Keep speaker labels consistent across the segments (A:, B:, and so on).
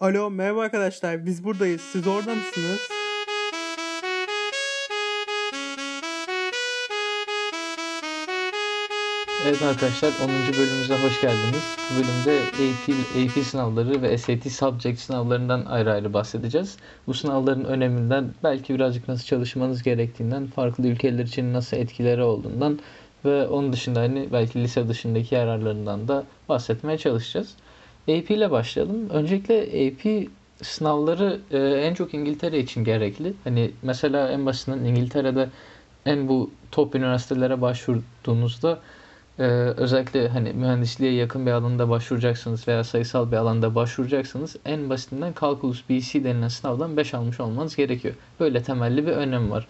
A: Alo merhaba arkadaşlar biz buradayız siz orada mısınız?
B: Evet arkadaşlar 10. bölümümüze hoş geldiniz. Bu bölümde AP, AP sınavları ve SAT Subject sınavlarından ayrı ayrı bahsedeceğiz. Bu sınavların öneminden, belki birazcık nasıl çalışmanız gerektiğinden, farklı ülkeler için nasıl etkileri olduğundan ve onun dışında hani belki lise dışındaki yararlarından da bahsetmeye çalışacağız. AP ile başlayalım. Öncelikle AP sınavları e, en çok İngiltere için gerekli. Hani mesela en basitinden İngiltere'de en bu top üniversitelere başvurduğunuzda ee, özellikle hani mühendisliğe yakın bir alanda başvuracaksınız veya sayısal bir alanda başvuracaksınız. En basitinden Calculus BC denilen sınavdan 5 almış olmanız gerekiyor. Böyle temelli bir önem var.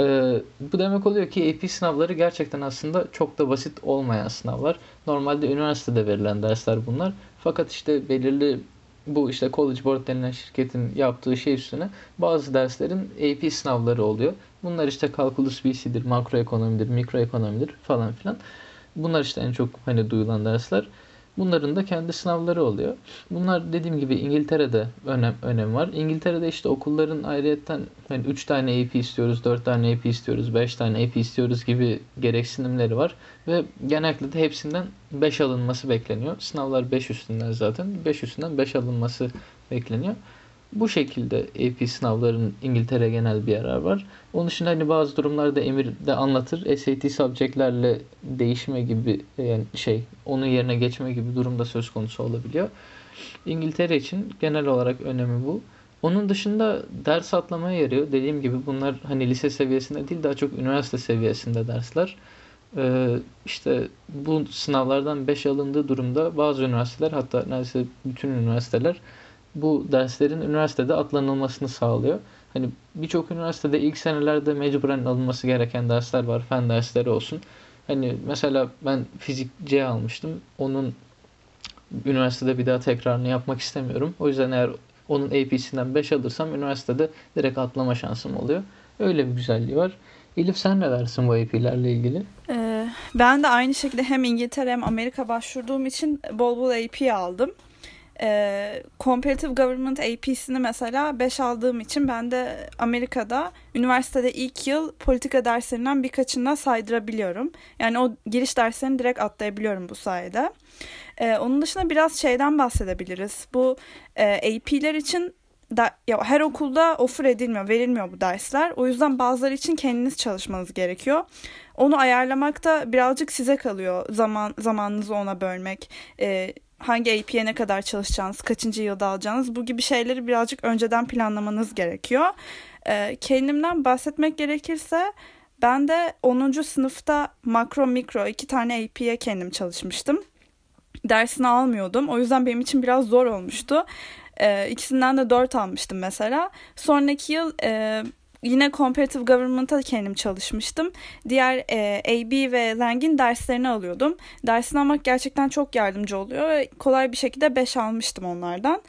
B: Ee, bu demek oluyor ki AP sınavları gerçekten aslında çok da basit olmayan sınavlar. Normalde üniversitede verilen dersler bunlar. Fakat işte belirli bu işte College Board denilen şirketin yaptığı şey üstüne bazı derslerin AP sınavları oluyor. Bunlar işte Calculus BC'dir, makroekonomidir, mikroekonomidir falan filan. Bunlar işte en çok hani duyulan dersler. Bunların da kendi sınavları oluyor. Bunlar dediğim gibi İngiltere'de önem önem var. İngiltere'de işte okulların ayrıyetten hani 3 tane AP istiyoruz, 4 tane AP istiyoruz, 5 tane AP istiyoruz gibi gereksinimleri var ve genellikle de hepsinden 5 alınması bekleniyor. Sınavlar 5 üstünden zaten. 5 üstünden 5 alınması bekleniyor. Bu şekilde AP sınavların İngiltere genel bir yarar var. Onun dışında hani bazı durumlarda Emir de anlatır. SAT subjectlerle değişme gibi yani şey onun yerine geçme gibi durumda söz konusu olabiliyor. İngiltere için genel olarak önemi bu. Onun dışında ders atlamaya yarıyor. Dediğim gibi bunlar hani lise seviyesinde değil daha çok üniversite seviyesinde dersler. Ee, işte bu sınavlardan 5 alındığı durumda bazı üniversiteler hatta neredeyse bütün üniversiteler bu derslerin üniversitede atlanılmasını sağlıyor. Hani birçok üniversitede ilk senelerde mecburen alınması gereken dersler var. Fen dersleri olsun. Hani mesela ben fizik C almıştım. Onun üniversitede bir daha tekrarını yapmak istemiyorum. O yüzden eğer onun AP'sinden 5 alırsam üniversitede direkt atlama şansım oluyor. Öyle bir güzelliği var. Elif sen ne dersin bu AP'lerle ilgili?
C: Ee, ben de aynı şekilde hem İngiltere hem Amerika başvurduğum için bol bol AP aldım e, Comparative Government AP'sini mesela 5 aldığım için ben de Amerika'da üniversitede ilk yıl politika derslerinden birkaçından saydırabiliyorum. Yani o giriş derslerini direkt atlayabiliyorum bu sayede. E, onun dışında biraz şeyden bahsedebiliriz. Bu e, AP'ler için da, ya her okulda offer edilmiyor, verilmiyor bu dersler. O yüzden bazıları için kendiniz çalışmanız gerekiyor. Onu ayarlamak da birazcık size kalıyor. Zaman zamanınızı ona bölmek. E, hangi AP'ye ne kadar çalışacağınız, kaçıncı yılda alacağınız bu gibi şeyleri birazcık önceden planlamanız gerekiyor. Ee, kendimden bahsetmek gerekirse ben de 10. sınıfta makro mikro iki tane AP'ye kendim çalışmıştım. Dersini almıyordum. O yüzden benim için biraz zor olmuştu. Ee, ikisinden de 4 almıştım mesela. Sonraki yıl e, yine Comparative Government'a kendim çalışmıştım. Diğer e, AB ve Lang'in derslerini alıyordum. Dersini almak gerçekten çok yardımcı oluyor ve kolay bir şekilde 5 almıştım onlardan.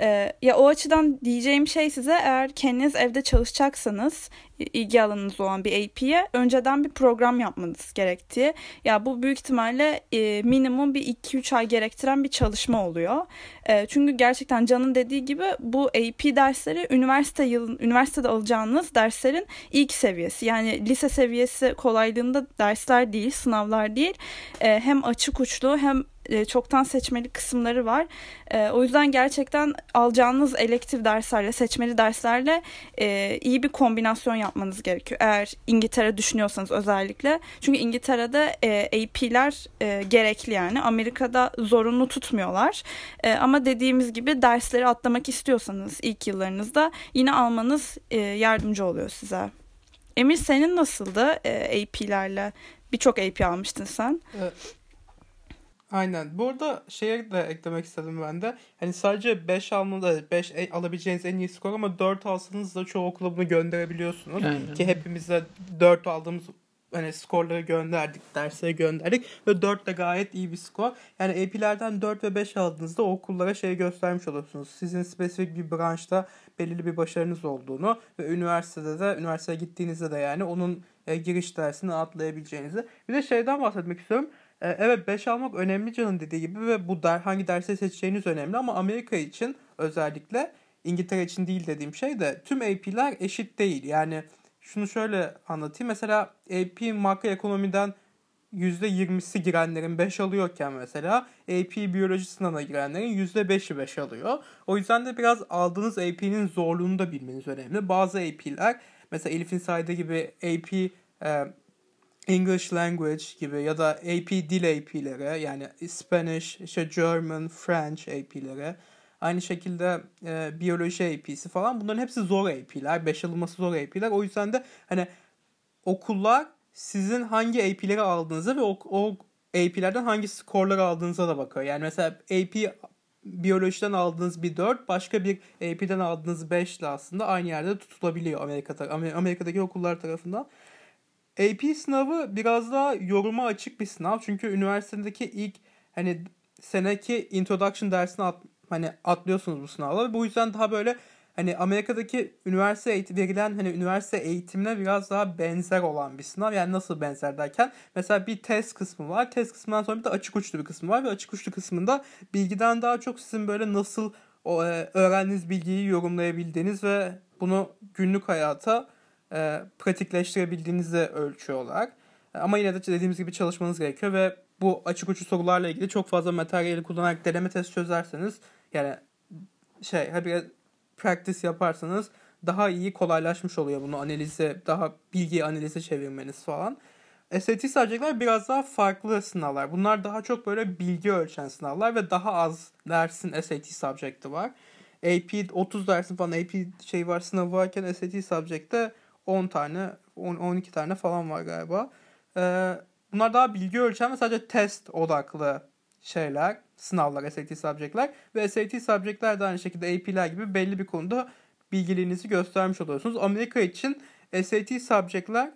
C: Ee, ya o açıdan diyeceğim şey size eğer kendiniz evde çalışacaksanız ilgi alanınız olan bir AP'ye önceden bir program yapmanız gerektiği. Ya bu büyük ihtimalle e, minimum bir 2-3 ay gerektiren bir çalışma oluyor. E, çünkü gerçekten Can'ın dediği gibi bu AP dersleri üniversite yılın üniversitede alacağınız derslerin ilk seviyesi. Yani lise seviyesi kolaylığında dersler değil, sınavlar değil. E, hem açık uçlu hem e, çoktan seçmeli kısımları var. E, o yüzden gerçekten alacağınız elektif derslerle, seçmeli derslerle e, iyi bir kombinasyon yapmanız gerekiyor. Eğer İngiltere düşünüyorsanız özellikle. Çünkü İngiltere'de e, AP'ler e, gerekli yani. Amerika'da zorunlu tutmuyorlar. E, ama dediğimiz gibi dersleri atlamak istiyorsanız ilk yıllarınızda yine almanız e, yardımcı oluyor size. Emir senin nasıldı e, AP'lerle? Birçok AP almıştın sen.
A: Aynen. Bu arada şeye de eklemek istedim ben de. Hani sadece 5 almada 5 alabileceğiniz en iyi skor ama 4 alsanız da çoğu okula bunu gönderebiliyorsunuz. Aynen. Ki hepimiz de 4 aldığımız hani skorları gönderdik, derslere gönderdik ve 4 de gayet iyi bir skor. Yani AP'lerden 4 ve 5 aldığınızda o okullara şey göstermiş olursunuz. Sizin spesifik bir branşta belirli bir başarınız olduğunu ve üniversitede de üniversiteye gittiğinizde de yani onun e, giriş dersini atlayabileceğinizi. Bir de şeyden bahsetmek istiyorum evet 5 almak önemli canın dediği gibi ve bu der, hangi dersi seçeceğiniz önemli ama Amerika için özellikle İngiltere için değil dediğim şey de tüm AP'ler eşit değil. Yani şunu şöyle anlatayım. Mesela AP makroekonomiden %20'si girenlerin 5 alıyorken mesela AP biyoloji sınavına girenlerin %5'i 5 alıyor. O yüzden de biraz aldığınız AP'nin zorluğunu da bilmeniz önemli. Bazı AP'ler mesela Elif'in saydığı gibi AP e, English language gibi ya da AP dil AP'lere yani Spanish, işte German, French AP'lere aynı şekilde e, biyoloji AP'si falan bunların hepsi zor AP'ler. 5 alınması zor AP'ler. O yüzden de hani okullar sizin hangi AP'leri aldığınıza ve o, o AP'lerden hangi skorları aldığınıza da bakıyor. Yani mesela AP biyolojiden aldığınız bir 4 başka bir AP'den aldığınız 5 ile aslında aynı yerde tutulabiliyor Amerika'da Amerika'daki okullar tarafından. AP sınavı biraz daha yoruma açık bir sınav. Çünkü üniversitedeki ilk hani seneki introduction dersini at, hani atlıyorsunuz bu sınavla. Bu yüzden daha böyle hani Amerika'daki üniversite eğitim, verilen hani üniversite eğitimine biraz daha benzer olan bir sınav. Yani nasıl benzer derken mesela bir test kısmı var. Test kısmından sonra bir de açık uçlu bir kısmı var ve açık uçlu kısmında bilgiden daha çok sizin böyle nasıl o, e, öğrendiğiniz bilgiyi yorumlayabildiğiniz ve bunu günlük hayata e, pratikleştirebildiğinizi ölçüyorlar. E, ama yine de dediğimiz gibi çalışmanız gerekiyor ve bu açık uçlu sorularla ilgili çok fazla materyali kullanarak deneme test çözerseniz yani şey bir practice yaparsanız daha iyi kolaylaşmış oluyor bunu analize daha bilgi analize çevirmeniz falan. SAT subject'ler biraz daha farklı sınavlar. Bunlar daha çok böyle bilgi ölçen sınavlar ve daha az dersin SAT subject'i var. AP 30 dersin falan AP şey var sınavı varken SAT subject'te 10 tane 10, 12 tane falan var galiba. Ee, bunlar daha bilgi ölçen ve sadece test odaklı şeyler, sınavlar, SAT subject'ler ve SAT subject'ler de aynı şekilde AP'ler gibi belli bir konuda bilgiliğinizi göstermiş oluyorsunuz. Amerika için SAT subject'ler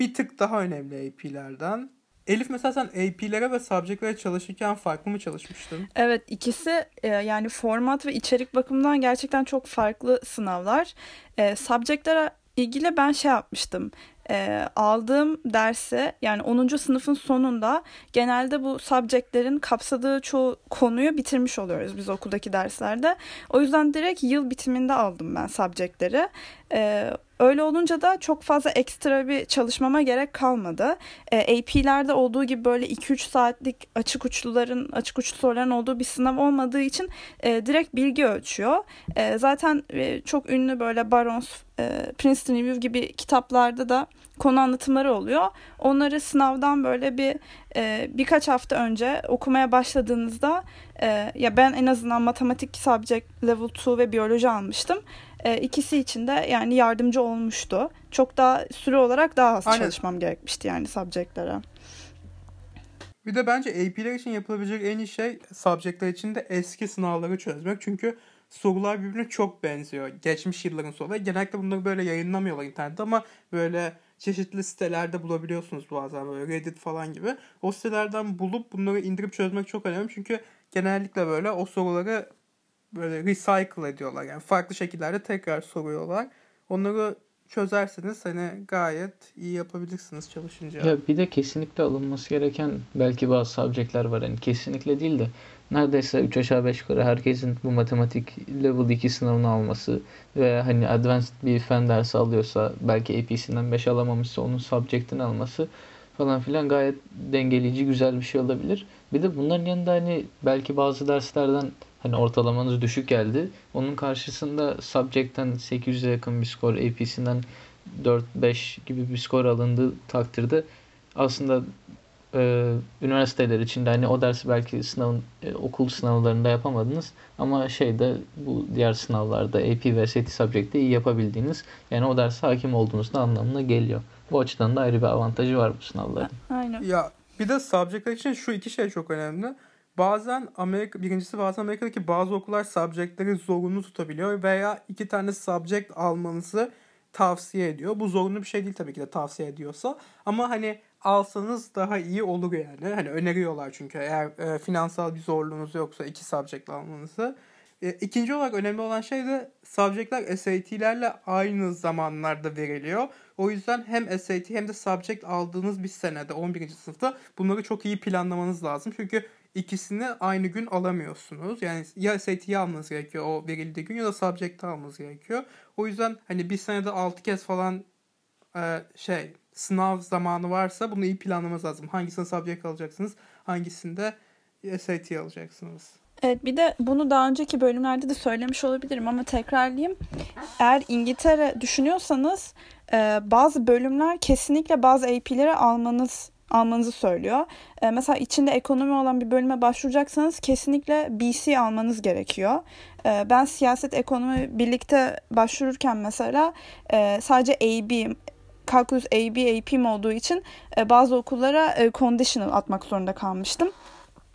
A: bir tık daha önemli AP'lerden. Elif mesela sen AP'lere ve subject'lere çalışırken farklı mı çalışmıştın?
C: Evet ikisi e, yani format ve içerik bakımından gerçekten çok farklı sınavlar. E, subject'lere ilgili ben şey yapmıştım. E, aldığım dersi yani 10. sınıfın sonunda genelde bu subjectlerin kapsadığı çoğu konuyu bitirmiş oluyoruz biz okuldaki derslerde. O yüzden direkt yıl bitiminde aldım ben subjectleri. E, Öyle olunca da çok fazla ekstra bir çalışmama gerek kalmadı. E, AP'lerde olduğu gibi böyle 2-3 saatlik açık uçluların, açık uçlu soruların olduğu bir sınav olmadığı için e, direkt bilgi ölçüyor. E, zaten çok ünlü böyle Barons, Princeton Review gibi kitaplarda da konu anlatımları oluyor. Onları sınavdan böyle bir birkaç hafta önce okumaya başladığınızda ya ben en azından matematik subject level 2 ve biyoloji almıştım. E, ikisi için de yani yardımcı olmuştu. Çok daha süre olarak daha az Aynen. çalışmam gerekmişti yani subjectlere.
A: Bir de bence AP'ler için yapılabilecek en iyi şey subjectler için de eski sınavları çözmek. Çünkü sorular birbirine çok benziyor. Geçmiş yılların soruları. Genellikle bunları böyle yayınlamıyorlar internette ama böyle çeşitli sitelerde bulabiliyorsunuz bazen böyle Reddit falan gibi. O sitelerden bulup bunları indirip çözmek çok önemli. Çünkü genellikle böyle o soruları böyle recycle ediyorlar. Yani farklı şekillerde tekrar soruyorlar. Onları çözerseniz hani gayet iyi yapabilirsiniz çalışınca.
B: Ya bir de kesinlikle alınması gereken belki bazı subjectler var. Yani kesinlikle değil de neredeyse 3 aşağı 5 yukarı herkesin bu matematik level 2 sınavını alması ve hani advanced bir fen dersi alıyorsa belki AP'sinden 5 alamamışsa onun subject'ini alması falan filan gayet dengeleyici güzel bir şey olabilir. Bir de bunların yanında hani belki bazı derslerden hani ortalamanız düşük geldi. Onun karşısında subject'ten 800'e yakın bir skor, AP'sinden 4-5 gibi bir skor alındığı takdirde aslında e, üniversiteler içinde hani o dersi belki sınavın e, okul sınavlarında yapamadınız ama şeyde bu diğer sınavlarda AP ve SAT subject'te iyi yapabildiğiniz yani o derse hakim olduğunuz da anlamına geliyor. Bu açıdan da ayrı bir avantajı var bu sınavların.
C: Aynen.
A: Ya bir de subjectler için şu iki şey çok önemli. Bazen Amerika birincisi bazen Amerika'daki bazı okullar subjectleri zorunlu tutabiliyor veya iki tane subject almanızı tavsiye ediyor. Bu zorunlu bir şey değil tabii ki de tavsiye ediyorsa. Ama hani alsanız daha iyi olur yani. Hani öneriyorlar çünkü eğer e, finansal bir zorluğunuz yoksa iki subject almanızı. E, ikinci olarak önemli olan şey de subject'ler SAT'lerle aynı zamanlarda veriliyor. O yüzden hem SAT hem de subject aldığınız bir senede 11. sınıfta bunları çok iyi planlamanız lazım. Çünkü ikisini aynı gün alamıyorsunuz. Yani ya SAT'yi almanız gerekiyor o verildiği gün ya da subject'i almanız gerekiyor. O yüzden hani bir senede 6 kez falan e, şey sınav zamanı varsa bunu iyi planlamanız lazım. Hangisini subject alacaksınız, hangisinde SAT alacaksınız.
C: Evet bir de bunu daha önceki bölümlerde de söylemiş olabilirim ama tekrarlayayım. Eğer İngiltere düşünüyorsanız e, bazı bölümler kesinlikle bazı AP'leri almanız almanızı söylüyor. E, mesela içinde ekonomi olan bir bölüme başvuracaksanız kesinlikle BC almanız gerekiyor. E, ben siyaset ekonomi birlikte başvururken mesela e, sadece AB Calculus AB, AP'm olduğu için e, bazı okullara e, conditional atmak zorunda kalmıştım.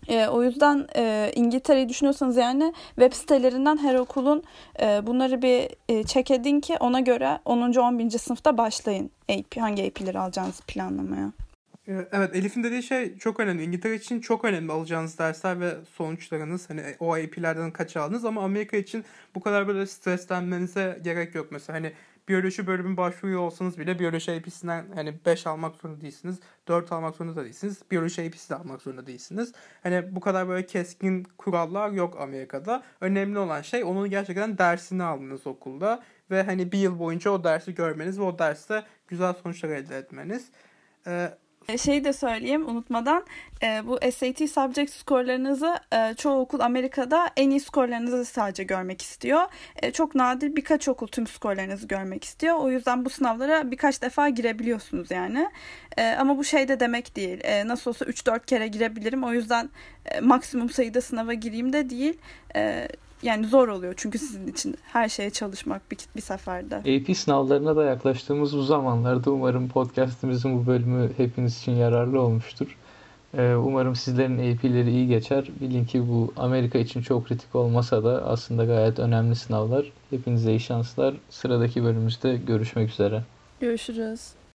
C: E, o yüzden e, İngiltere'yi düşünüyorsanız yani web sitelerinden her okulun e, bunları bir e, check edin ki ona göre 10. 11. sınıfta başlayın AP, hangi AP'leri alacağınızı planlamaya.
A: E, evet Elif'in dediği şey çok önemli. İngiltere için çok önemli alacağınız dersler ve sonuçlarınız. Hani o AP'lerden kaç aldınız ama Amerika için bu kadar böyle streslenmenize gerek yok. Mesela hani biyoloji bölümü başvuruyor olsanız bile biyoloji AP'sinden hani 5 almak zorunda değilsiniz. 4 almak zorunda değilsiniz. Biyoloji AP'si de almak zorunda değilsiniz. Hani bu kadar böyle keskin kurallar yok Amerika'da. Önemli olan şey onun gerçekten dersini aldınız okulda. Ve hani bir yıl boyunca o dersi görmeniz ve o derste güzel sonuçlar elde etmeniz. Ee,
C: şey de söyleyeyim unutmadan e, bu SAT subject skorlarınızı e, çoğu okul Amerika'da en iyi skorlarınızı sadece görmek istiyor. E, çok nadir birkaç okul tüm skorlarınızı görmek istiyor. O yüzden bu sınavlara birkaç defa girebiliyorsunuz yani. E, ama bu şey de demek değil. E, nasıl olsa 3-4 kere girebilirim. O yüzden e, maksimum sayıda sınava gireyim de değil. E, yani zor oluyor çünkü sizin için her şeye çalışmak bir, bir seferde.
B: AP sınavlarına da yaklaştığımız bu zamanlarda umarım podcastimizin bu bölümü hepiniz için yararlı olmuştur. Ee, umarım sizlerin AP'leri iyi geçer. Bilin ki bu Amerika için çok kritik olmasa da aslında gayet önemli sınavlar. Hepinize iyi şanslar. Sıradaki bölümümüzde görüşmek üzere.
C: Görüşürüz.